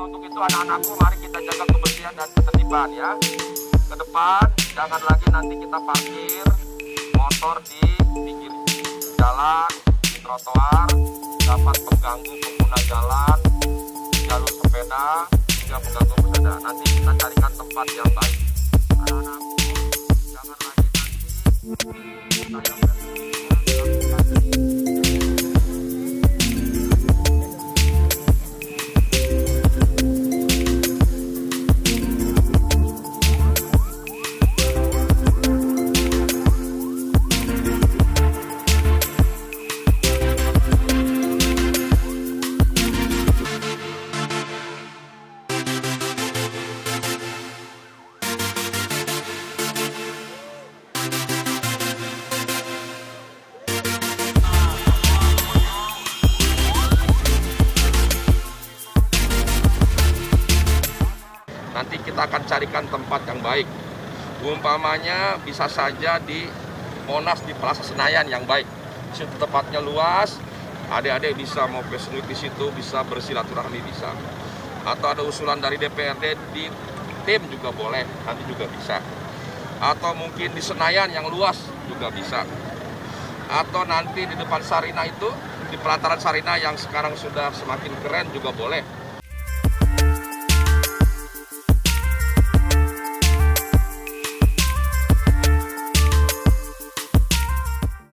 untuk itu anak-anakku mari kita jaga kebersihan dan ketertiban ya. Ke depan jangan lagi nanti kita parkir motor di pinggir jalan, di trotoar, dapat mengganggu pengguna jalan, jalur sepeda, hingga mengganggu pesepeda. Nanti kita carikan tempat yang baik. Anak-anakku jangan lagi nanti saya nanti kita akan carikan tempat yang baik. Umpamanya bisa saja di Monas di Plaza Senayan yang baik. Di situ tempatnya luas, adik-adik bisa mau pesengit di situ, bisa bersilaturahmi bisa. Atau ada usulan dari DPRD di tim juga boleh, nanti juga bisa. Atau mungkin di Senayan yang luas juga bisa. Atau nanti di depan Sarina itu, di pelataran Sarina yang sekarang sudah semakin keren juga boleh